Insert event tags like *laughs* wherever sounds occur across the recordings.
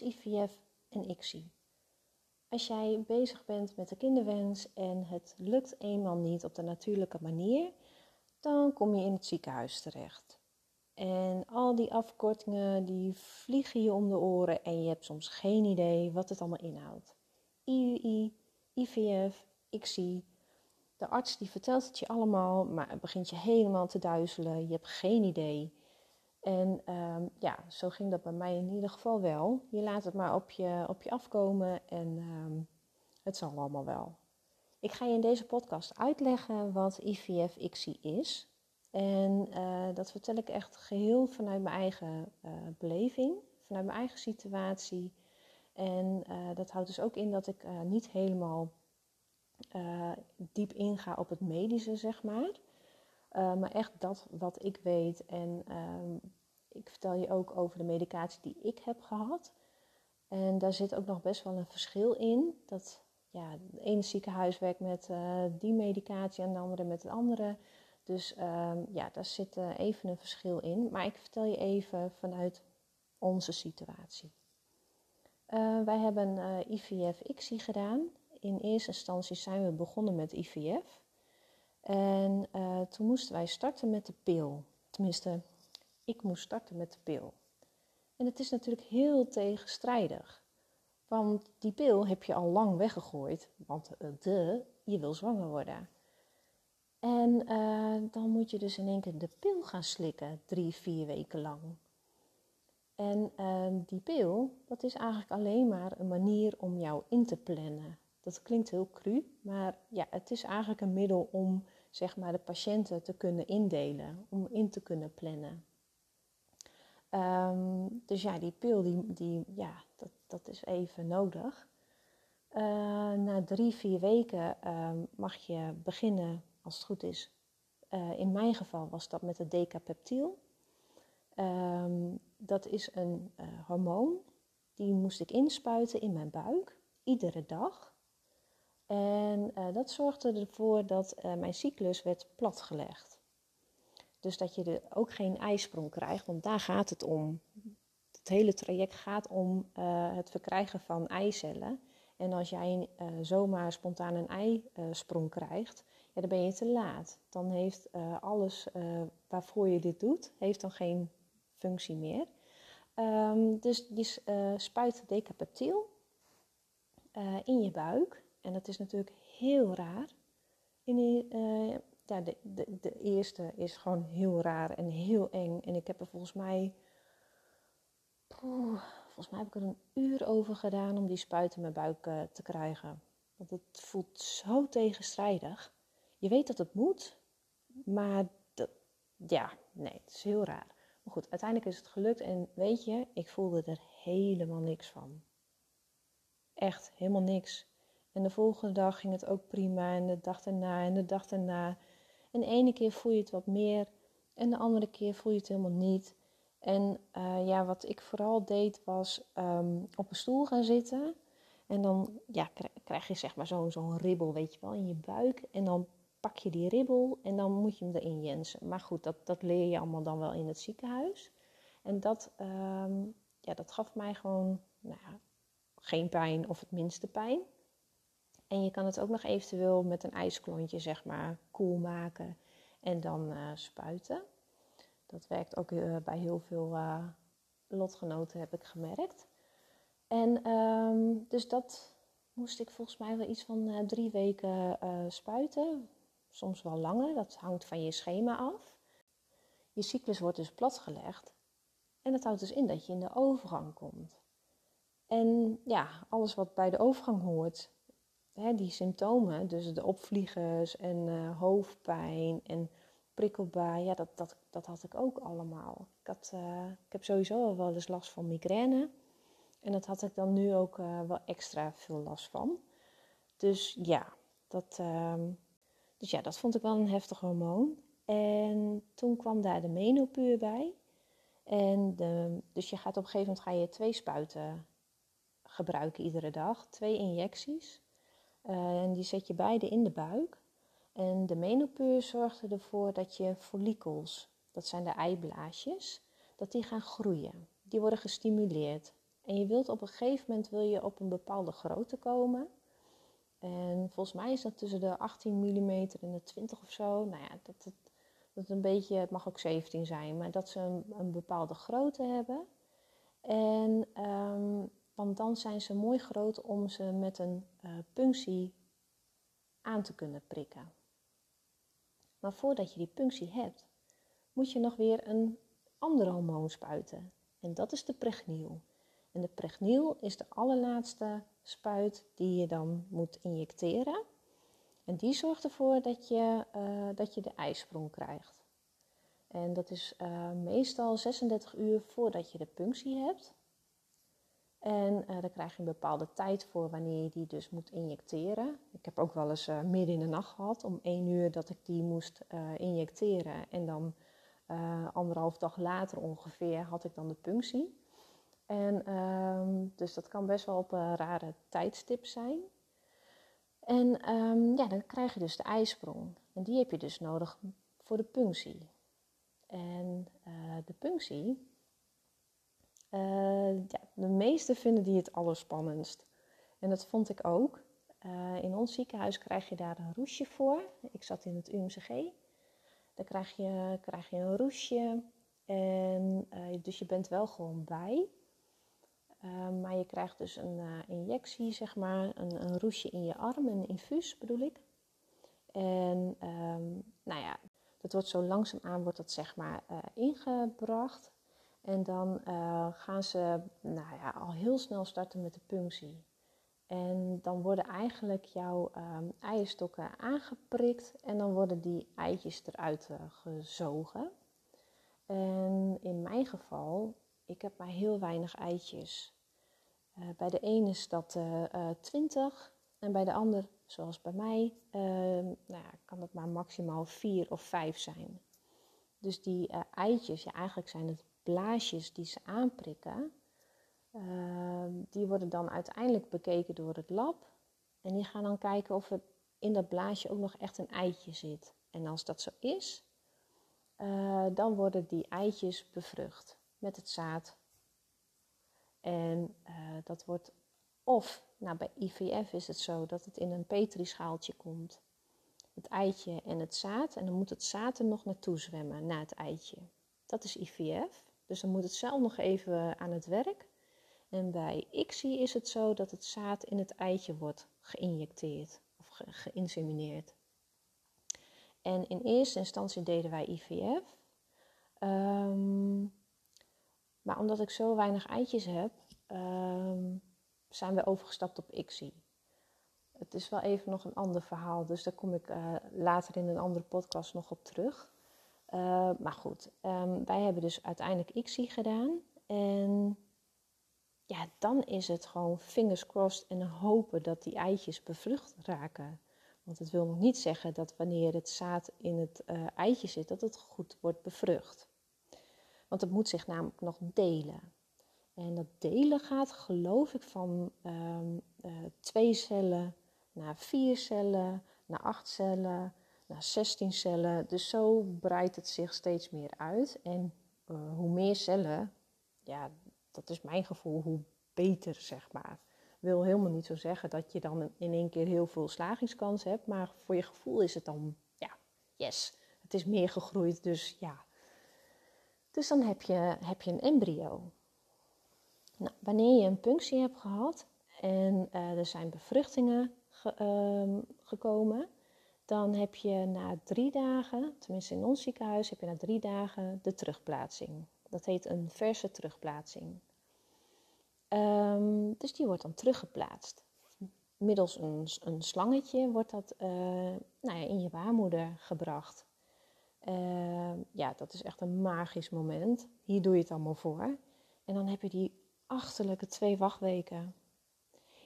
IVF en ICSI? Als jij bezig bent met de kinderwens en het lukt eenmaal niet op de natuurlijke manier, dan kom je in het ziekenhuis terecht. En al die afkortingen die vliegen je om de oren en je hebt soms geen idee wat het allemaal inhoudt. IUI, IVF, ICSI. De arts die vertelt het je allemaal, maar het begint je helemaal te duizelen. Je hebt geen idee. En um, ja, zo ging dat bij mij in ieder geval wel. Je laat het maar op je, op je afkomen en um, het zal allemaal wel. Ik ga je in deze podcast uitleggen wat IVF-ICSI is. En uh, dat vertel ik echt geheel vanuit mijn eigen uh, beleving, vanuit mijn eigen situatie. En uh, dat houdt dus ook in dat ik niet helemaal diep inga op het medische, zeg maar. Uh, maar echt dat wat ik weet. En um, ik vertel je ook over de medicatie die ik heb gehad. En daar zit ook nog best wel een verschil in. Dat ja, het ene ziekenhuis werkt met uh, die medicatie en de andere met het andere. Dus um, ja, daar zit uh, even een verschil in. Maar ik vertel je even vanuit onze situatie. Wij hebben IVF-ICSI gedaan. In eerste instantie zijn we begonnen met IVF. En uh, toen moesten wij starten met de pil. Tenminste, ik moest starten met de pil. En het is natuurlijk heel tegenstrijdig. Want die pil heb je al lang weggegooid. Want uh, de, je wil zwanger worden. En uh, dan moet je dus in één keer de pil gaan slikken, drie, vier weken lang. En die pil, dat is eigenlijk alleen maar een manier om jou in te plannen. Dat klinkt heel cru, maar ja, het is eigenlijk een middel om zeg maar, de patiënten te kunnen indelen, om in te kunnen plannen. Um, dus ja, die pil, die, die, ja, dat, dat is even nodig. Uh, na drie, vier weken um, mag je beginnen, als het goed is. Uh, in mijn geval was dat met het decapeptiel. Um, dat is een uh, hormoon. Die moest ik inspuiten in mijn buik, iedere dag. En uh, dat zorgde ervoor dat uh, mijn cyclus werd platgelegd. Dus dat je er ook geen ijsprong krijgt, want daar gaat het om. Het hele traject gaat om uh, het verkrijgen van eicellen. En als jij zomaar spontaan een eisprong krijgt, ja, dan ben je te laat. Dan heeft alles waarvoor je dit doet, heeft dan geen functie meer. Um, dus die spuit decapeptiel in je buik. En dat is natuurlijk heel raar. In uh, ja, de, de, de, eerste is gewoon heel raar en heel eng. En ik heb er volgens mij. Volgens mij heb ik er een uur over gedaan om die spuit in mijn buik uh, te krijgen. Want het voelt zo tegenstrijdig. Je weet dat het moet, maar dat, ja, nee, het is heel raar. Maar goed, uiteindelijk is het gelukt en weet je, ik voelde er helemaal niks van. Echt helemaal niks. En de volgende dag ging het ook prima. En de dag daarna en de dag daarna. En de ene keer voel je het wat meer. En de andere keer voel je het helemaal niet. En uh, ja, wat ik vooral deed was um, op een stoel gaan zitten. En dan ja, krijg je zeg maar zo'n ribbel, weet je wel, in je buik. En dan pak je die ribbel en dan moet je hem erin jensen. Maar goed, dat, dat leer je allemaal dan wel in het ziekenhuis. En dat, um, ja, dat gaf mij gewoon nou ja, geen pijn of het minste pijn. En je kan het ook nog eventueel met een ijsklontje, zeg maar, koel maken en dan uh, spuiten. Dat werkt ook uh, bij heel veel uh, lotgenoten, heb ik gemerkt. En um, dus dat moest ik volgens mij wel iets van drie weken spuiten. Soms wel langer, dat hangt van je schema af. Je cyclus wordt dus platgelegd. En dat houdt dus in dat je in de overgang komt. En ja, alles wat bij de overgang hoort, die symptomen, dus de opvliegers en uh, hoofdpijn en prikkelbaar, ja, dat, dat, dat had ik ook allemaal. Ik, had, uh, ik heb sowieso al wel eens last van migraine. En dat had ik dan nu ook uh, wel extra veel last van. Dus ja, dat, dus ja, dat vond ik wel een heftig hormoon. En toen kwam daar de menopuur bij. En dus je gaat op een gegeven moment ga je twee spuiten gebruiken iedere dag. Twee injecties. Uh, en die zet je beide in de buik. En de menopuur zorgt ervoor dat je follicels, dat zijn de eiblaasjes, dat die gaan groeien. Die worden gestimuleerd. En je wilt op een gegeven moment wil je op een bepaalde grootte komen. En volgens mij is dat tussen de 18 mm en de 20 of zo. Nou ja, dat, dat, dat een beetje, het mag ook 17 zijn, maar dat ze een, bepaalde grootte hebben. En um, want dan zijn ze mooi groot om ze met een uh, punctie aan te kunnen prikken. Maar voordat je die punctie hebt, moet je nog weer een ander hormoon spuiten. En dat is de pregniel. En de pregniel is de allerlaatste spuit die je dan moet injecteren. En die zorgt ervoor dat je, uh, dat je de ijsprong krijgt. En dat is uh, meestal 36 uur voordat je de punctie hebt. En uh, daar krijg je een bepaalde tijd voor wanneer je die dus moet injecteren. Ik heb ook wel eens uh, midden in de nacht gehad, om één uur dat ik die moest uh, injecteren. En dan anderhalf dag later ongeveer had ik dan de punctie. En um, dus dat kan best wel op een rare tijdstip zijn. En um, ja, dan krijg je dus de ijsprong. En die heb je dus nodig voor de punctie. En de punctie, ja, de meesten vinden die het allerspannendst. En dat vond ik ook. Uh, in ons ziekenhuis krijg je daar een roesje voor. Ik zat in het UMCG. Daar krijg je, krijg je een roesje. En, uh, dus je bent wel gewoon bij. maar je krijgt dus een injectie, zeg maar. Een, een, roesje in je arm, een infuus bedoel ik. En um, nou ja, dat wordt zo langzaamaan wordt dat zeg maar ingebracht. En dan uh, gaan ze nou ja, al heel snel starten met de punctie. En dan worden eigenlijk jouw um, eierstokken aangeprikt en dan worden die eitjes eruit uh, gezogen. En in mijn geval, ik heb maar heel weinig eitjes. Uh, bij de ene is dat 20 en bij de ander, zoals bij mij, ehm, nou ja, kan dat maar maximaal 4 of 5 zijn. Dus die eitjes, ja, eigenlijk zijn het blaasjes die ze aanprikken, uh, die worden dan uiteindelijk bekeken door het lab. En die gaan dan kijken of er in dat blaasje ook nog echt een eitje zit. En als dat zo is, uh, dan worden die eitjes bevrucht met het zaad. En uh, dat wordt of, nou bij IVF is het zo dat het in een petrischaaltje komt. Het eitje en het zaad. En dan moet het zaad er nog naartoe zwemmen, na het eitje. Dat is IVF. Dus dan moet het zelf nog even aan het werk. En bij ICSI is het zo dat het zaad in het eitje wordt geïnjecteerd of ge geïnsemineerd. En in eerste instantie deden wij IVF. Um, maar omdat ik zo weinig eitjes heb, um, zijn we overgestapt op ICSI. Het is wel even nog een ander verhaal, dus daar kom ik uh, later in een andere podcast nog op terug. Uh, maar goed, um, wij hebben dus uiteindelijk ICSI gedaan. En ja, dan is het gewoon fingers crossed en hopen dat die eitjes bevrucht raken. Want het wil nog niet zeggen dat wanneer het zaad in het uh, eitje zit, dat het goed wordt bevrucht. Want het moet zich namelijk nog delen. En dat delen gaat, geloof ik, van um, uh, twee cellen naar vier cellen, naar acht cellen, naar 16 cellen. Dus zo breidt het zich steeds meer uit. En uh, hoe meer cellen, ja, dat is mijn gevoel, hoe beter, zeg maar. Wil helemaal niet zo zeggen dat je dan in één keer heel veel slagingskans hebt, maar voor je gevoel is het dan, ja, yes, het is meer gegroeid, dus ja. Dus dan heb je, heb je een embryo. Nou, wanneer je een punctie hebt gehad en uh, er zijn bevruchtingen ge, uh, gekomen, dan heb je na drie dagen, tenminste in ons ziekenhuis, heb je na drie dagen de terugplaatsing. Dat heet een verse terugplaatsing. Um, dus die wordt dan teruggeplaatst. Middels een, een slangetje wordt dat uh, nou ja, in je baarmoeder gebracht. Uh, ja, dat is echt een magisch moment. Hier doe je het allemaal voor. En dan heb je die achterlijke twee wachtweken.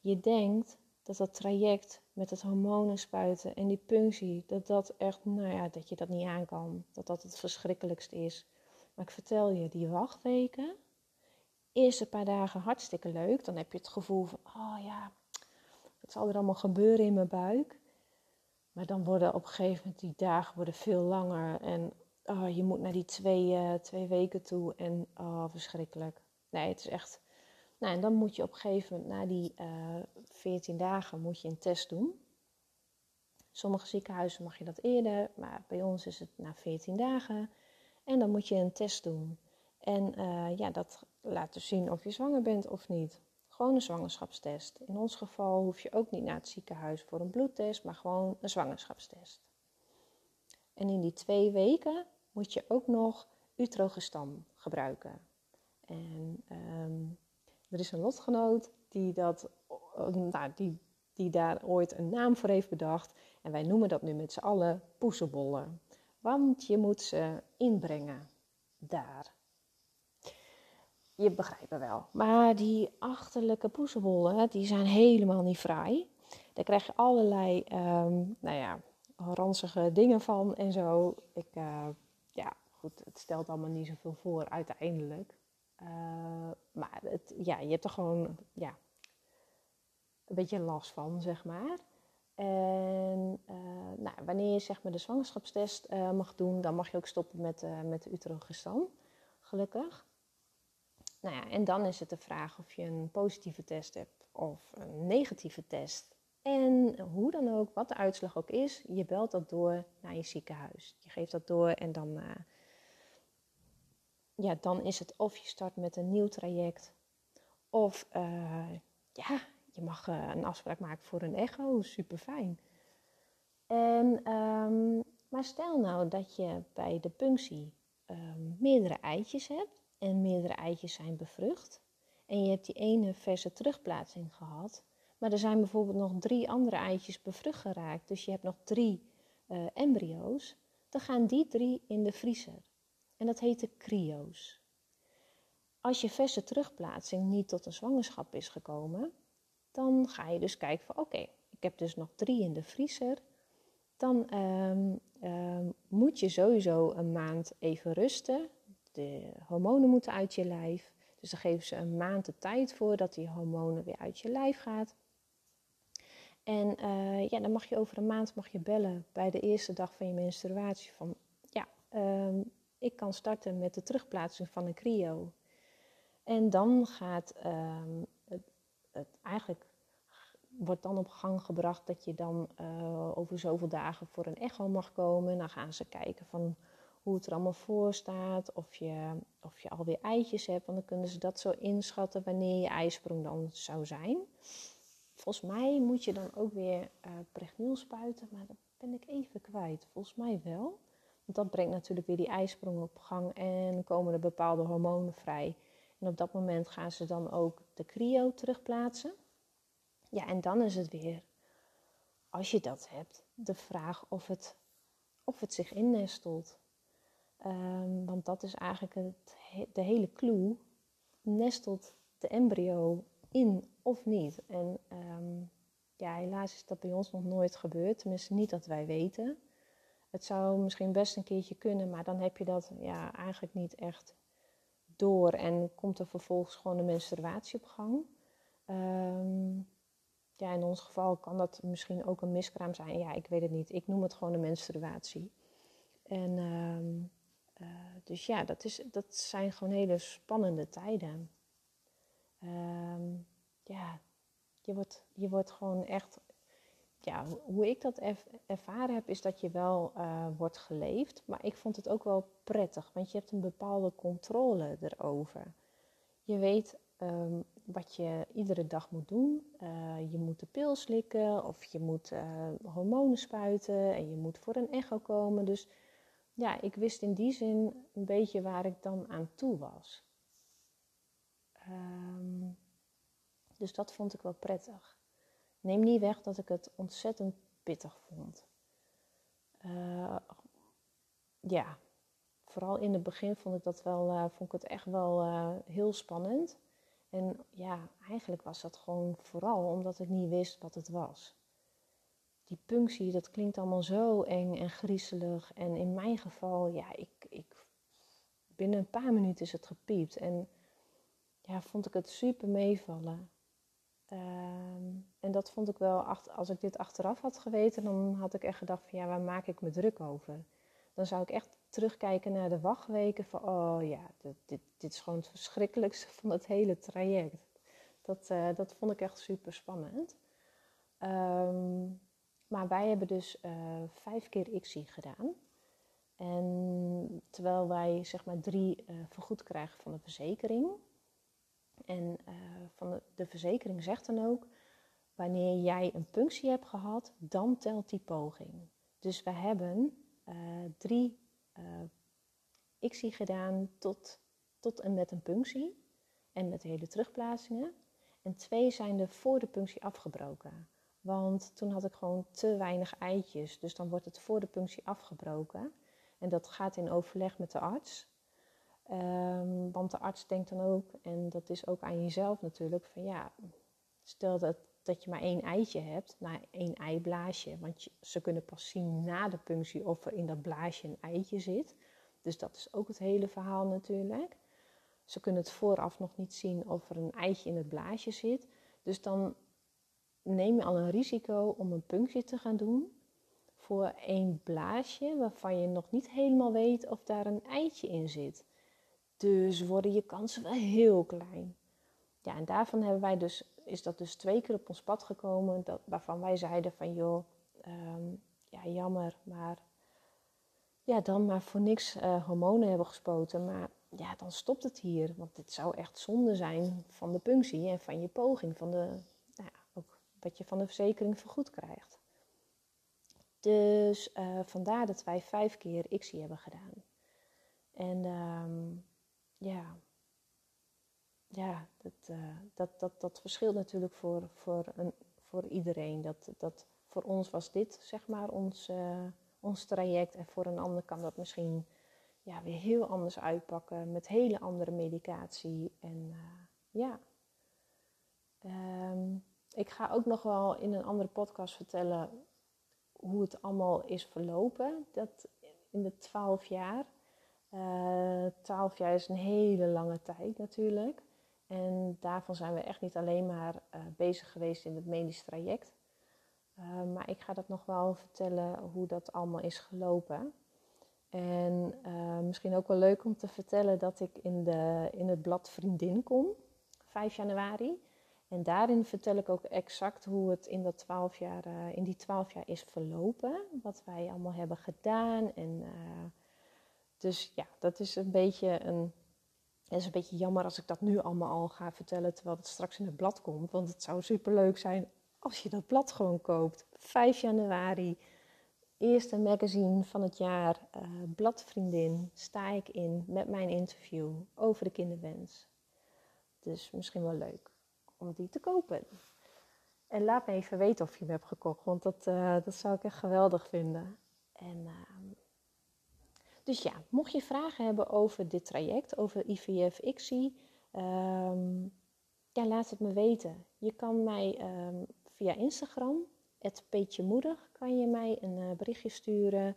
Je denkt dat dat traject met het hormonen spuiten en die punctie, dat dat echt, nou ja, dat je dat niet aan kan. Dat dat het verschrikkelijkste is. Maar ik vertel je, die wachtweken, eerste paar dagen hartstikke leuk. Dan heb je het gevoel van, oh ja, wat zal er allemaal gebeuren in mijn buik? Maar dan worden op een gegeven moment die dagen worden veel langer. En oh, je moet naar die twee, uh, twee weken toe. En oh, verschrikkelijk. Nee, het is echt Nou, en dan moet je op een gegeven moment, na die uh, eh, 14 dagen, moet je een test doen. Sommige ziekenhuizen mag je dat eerder, maar bij ons is het na 14 dagen. En dan moet je een test doen. En uh, ja, dat laat dus zien of je zwanger bent of niet. Gewoon een zwangerschapstest. In ons geval hoef je ook niet naar het ziekenhuis voor een bloedtest, maar gewoon een zwangerschapstest. En in die twee weken moet je ook nog utrogestan gebruiken. En um, er is een lotgenoot die, dat, nou, die, die daar ooit een naam voor heeft bedacht. En wij noemen dat nu met z'n allen poesenbollen. Want je moet ze inbrengen daar. Je begrijpt wel. Maar die achterlijke poesenbollen, die zijn helemaal niet fraai. Daar krijg je allerlei, um, nou ja, ranzige dingen van en zo. Ik, uh, ja, goed, het stelt allemaal niet zoveel voor uiteindelijk. Uh, maar het, ja, je hebt er gewoon ja, een beetje last van, zeg maar. En uh, nou, wanneer je zeg maar, de zwangerschapstest uh, mag doen, dan mag je ook stoppen met, met de uterogestan, gelukkig. Nou ja, en dan is het de vraag of je een positieve test hebt of een negatieve test. En hoe dan ook, wat de uitslag ook is, je belt dat door naar je ziekenhuis. Je geeft dat door en dan ja, dan is het of je start met een nieuw traject. Of uh, ja, je mag uh, een afspraak maken voor een echo. Super fijn. En, um, maar stel nou dat je bij de punctie um, meerdere eitjes hebt. En meerdere eitjes zijn bevrucht. En je hebt die ene verse terugplaatsing gehad. Maar er zijn bijvoorbeeld nog drie andere eitjes bevrucht geraakt. Dus je hebt nog drie uh, embryo's. Dan gaan die drie in de vriezer. En dat heet de cryo's. Als je verse terugplaatsing niet tot een zwangerschap is gekomen, dan ga je dus kijken van oké, ik heb dus nog drie in de vriezer. Dan um, um, moet je sowieso een maand even rusten. De hormonen moeten uit je lijf. Dus dan geven ze een maand de tijd voor dat die hormonen weer uit je lijf gaat. En uh, ja, dan mag je over een maand mag je bellen bij de eerste dag van je menstruatie van ja, um, ik kan starten met de terugplaatsing van een cryo. En dan gaat um, het, eigenlijk wordt dan op gang gebracht dat je dan uh, over zoveel dagen voor een echo mag komen. Dan gaan ze kijken van hoe het er allemaal voor staat, of je, of je alweer eitjes hebt. Want dan kunnen ze dat zo inschatten wanneer je ijsprong dan zou zijn. Volgens mij moet je dan ook weer uh, spuiten, maar dat ben ik even kwijt. Volgens mij wel. Dat brengt natuurlijk weer die ijsprong op gang en komen er bepaalde hormonen vrij. En op dat moment gaan ze dan ook de cryo terugplaatsen. Ja, en dan is het weer, als je dat hebt, de vraag of het, of het zich innestelt. Um, want dat is eigenlijk het, de hele clue. Nestelt de embryo in of niet? En um, ja, helaas is dat bij ons nog nooit gebeurd. Tenminste, niet dat wij weten. Het zou misschien best een keertje kunnen, maar dan heb je dat ja, eigenlijk niet echt door. En komt er vervolgens gewoon een menstruatie op gang. Um, ja, in ons geval kan dat misschien ook een miskraam zijn. Ja, ik weet het niet. Ik noem het gewoon een menstruatie. En um, uh, dus ja, dat, is, dat zijn gewoon hele spannende tijden. Um, ja, je wordt, je wordt gewoon echt ja, hoe ik dat ervaren heb, is dat je wel uh, wordt geleefd. Maar ik vond het ook wel prettig, want je hebt een bepaalde controle erover. Je weet um, wat je iedere dag moet doen. Uh, je moet de pil slikken of je moet uh, hormonen spuiten en je moet voor een echo komen. Dus ja, ik wist in die zin een beetje waar ik dan aan toe was. Um, dus dat vond ik wel prettig. Neem niet weg dat ik het ontzettend pittig vond. Uh, ja, vooral in het begin vond ik dat wel, uh, vond ik het echt wel uh, heel spannend. En ja, eigenlijk was dat gewoon vooral omdat ik niet wist wat het was. Die punctie, dat klinkt allemaal zo eng en griezelig. En in mijn geval, ja, ik, ik, binnen een paar minuten is het gepiept. En ja, vond ik het super meevallen. Ehm, en dat vond ik wel, als ik dit achteraf had geweten, dan had ik echt gedacht van ja, waar maak ik me druk over? Dan zou ik echt terugkijken naar de wachtweken van oh ja, dit, dit, dit is gewoon het verschrikkelijkste *laughs* van het hele traject. Dat, uh, dat vond ik echt super spannend. Um, maar wij hebben dus uh, vijf keer ICSI gedaan. En terwijl wij zeg maar drie uh, vergoed krijgen van de verzekering. En van de, de verzekering zegt dan ook, wanneer jij een punctie hebt gehad, dan telt die poging. Dus we hebben drie ICSI gedaan tot, tot en met een punctie en met hele terugplaatsingen. En twee zijn er voor de punctie afgebroken. Want toen had ik gewoon te weinig eitjes. Dus dan wordt het voor de punctie afgebroken. En dat gaat in overleg met de arts. Um, want de arts denkt dan ook, en dat is ook aan jezelf natuurlijk, van ja, stel dat, dat je maar één eitje hebt, nou één eiblaasje. Want ze kunnen pas zien na de punctie of er in dat blaasje een eitje zit. Dus dat is ook het hele verhaal natuurlijk. Ze kunnen het vooraf nog niet zien of er een eitje in het blaasje zit. Dus dan neem je al een risico om een punctie te gaan doen voor één blaasje waarvan je nog niet helemaal weet of daar een eitje in zit. Dus worden je kansen wel heel klein. Ja, en daarvan hebben wij dus, is dat dus twee keer op ons pad gekomen, dat, waarvan wij zeiden van joh, ehm, ja jammer, maar ja, dan maar voor niks uh, hormonen hebben gespoten. Maar ja, dan stopt het hier. Want dit zou echt zonde zijn van de punctie en van je poging, van de, nou ja, ook wat je van de verzekering vergoed krijgt. Dus uh, vandaar dat wij vijf keer ICSI hebben gedaan. En um, ja, ja dat, uh, dat, dat, dat verschilt natuurlijk voor, voor, een, voor iedereen. Dat, dat, voor ons was dit zeg maar ons, uh, ons traject. En voor een ander kan dat misschien ja, weer heel anders uitpakken met hele andere medicatie. En uh, ja, um, ik ga ook nog wel in een andere podcast vertellen hoe het allemaal is verlopen. Dat in de twaalf jaar. Uh, twaalf jaar is een hele lange tijd natuurlijk. En daarvan zijn we echt niet alleen maar uh, bezig geweest in het medisch traject. Uh, maar ik ga dat nog wel vertellen hoe dat allemaal is gelopen. En uh, misschien ook wel leuk om te vertellen dat ik in, de, in het blad Vriendin kom, 5 januari. En daarin vertel ik ook exact hoe het in, dat 12 jaar, uh, in die 12 jaar is verlopen. Wat wij allemaal hebben gedaan. En, uh, dus ja, dat is een beetje een. Is een beetje jammer als ik dat nu allemaal al ga vertellen terwijl het straks in het blad komt. Want het zou super leuk zijn als je dat blad gewoon koopt. 5 januari eerste magazine van het jaar, uh, Bladvriendin, sta ik in met mijn interview over de kinderwens. Dus misschien wel leuk om die te kopen. En laat me even weten of je hem hebt gekocht, want dat, uh, dat zou ik echt geweldig vinden. En, uh, dus ja, mocht je vragen hebben over dit traject, over IVF-ICSI, um, ehm, ja, laat het me weten. Je kan mij um, via Instagram het Peetje Moedig kan je mij een uh, berichtje sturen.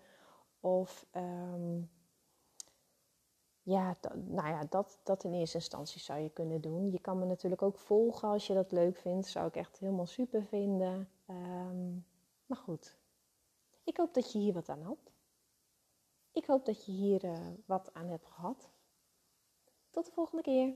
Of um, ja, nou ja, dat, dat in eerste instantie zou je kunnen doen. Je kan me natuurlijk ook volgen als je dat leuk vindt. Zou ik echt helemaal super vinden. Maar goed, ik hoop dat je hier wat aan had. Ik hoop dat je hier uh, wat aan hebt gehad. Tot de volgende keer.